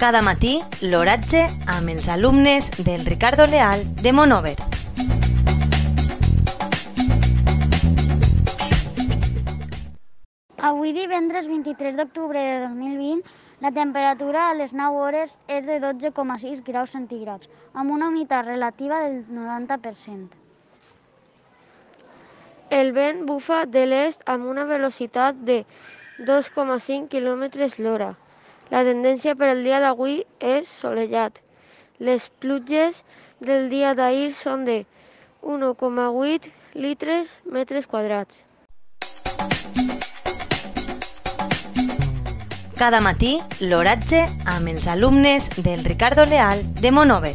Cada matí, l'oratge amb els alumnes del Ricardo Leal de Monover. Avui divendres 23 d'octubre de 2020, la temperatura a les 9 hores és de 12,6 graus centígrads, amb una humitat relativa del 90%. El vent bufa de l'est amb una velocitat de 2,5 km l'hora. La tendència per al dia d'avui és solellat. Les pluges del dia d'ahir són de 1,8 litres metres quadrats. Cada matí, l'oratge amb els alumnes del Ricardo Leal de Monover.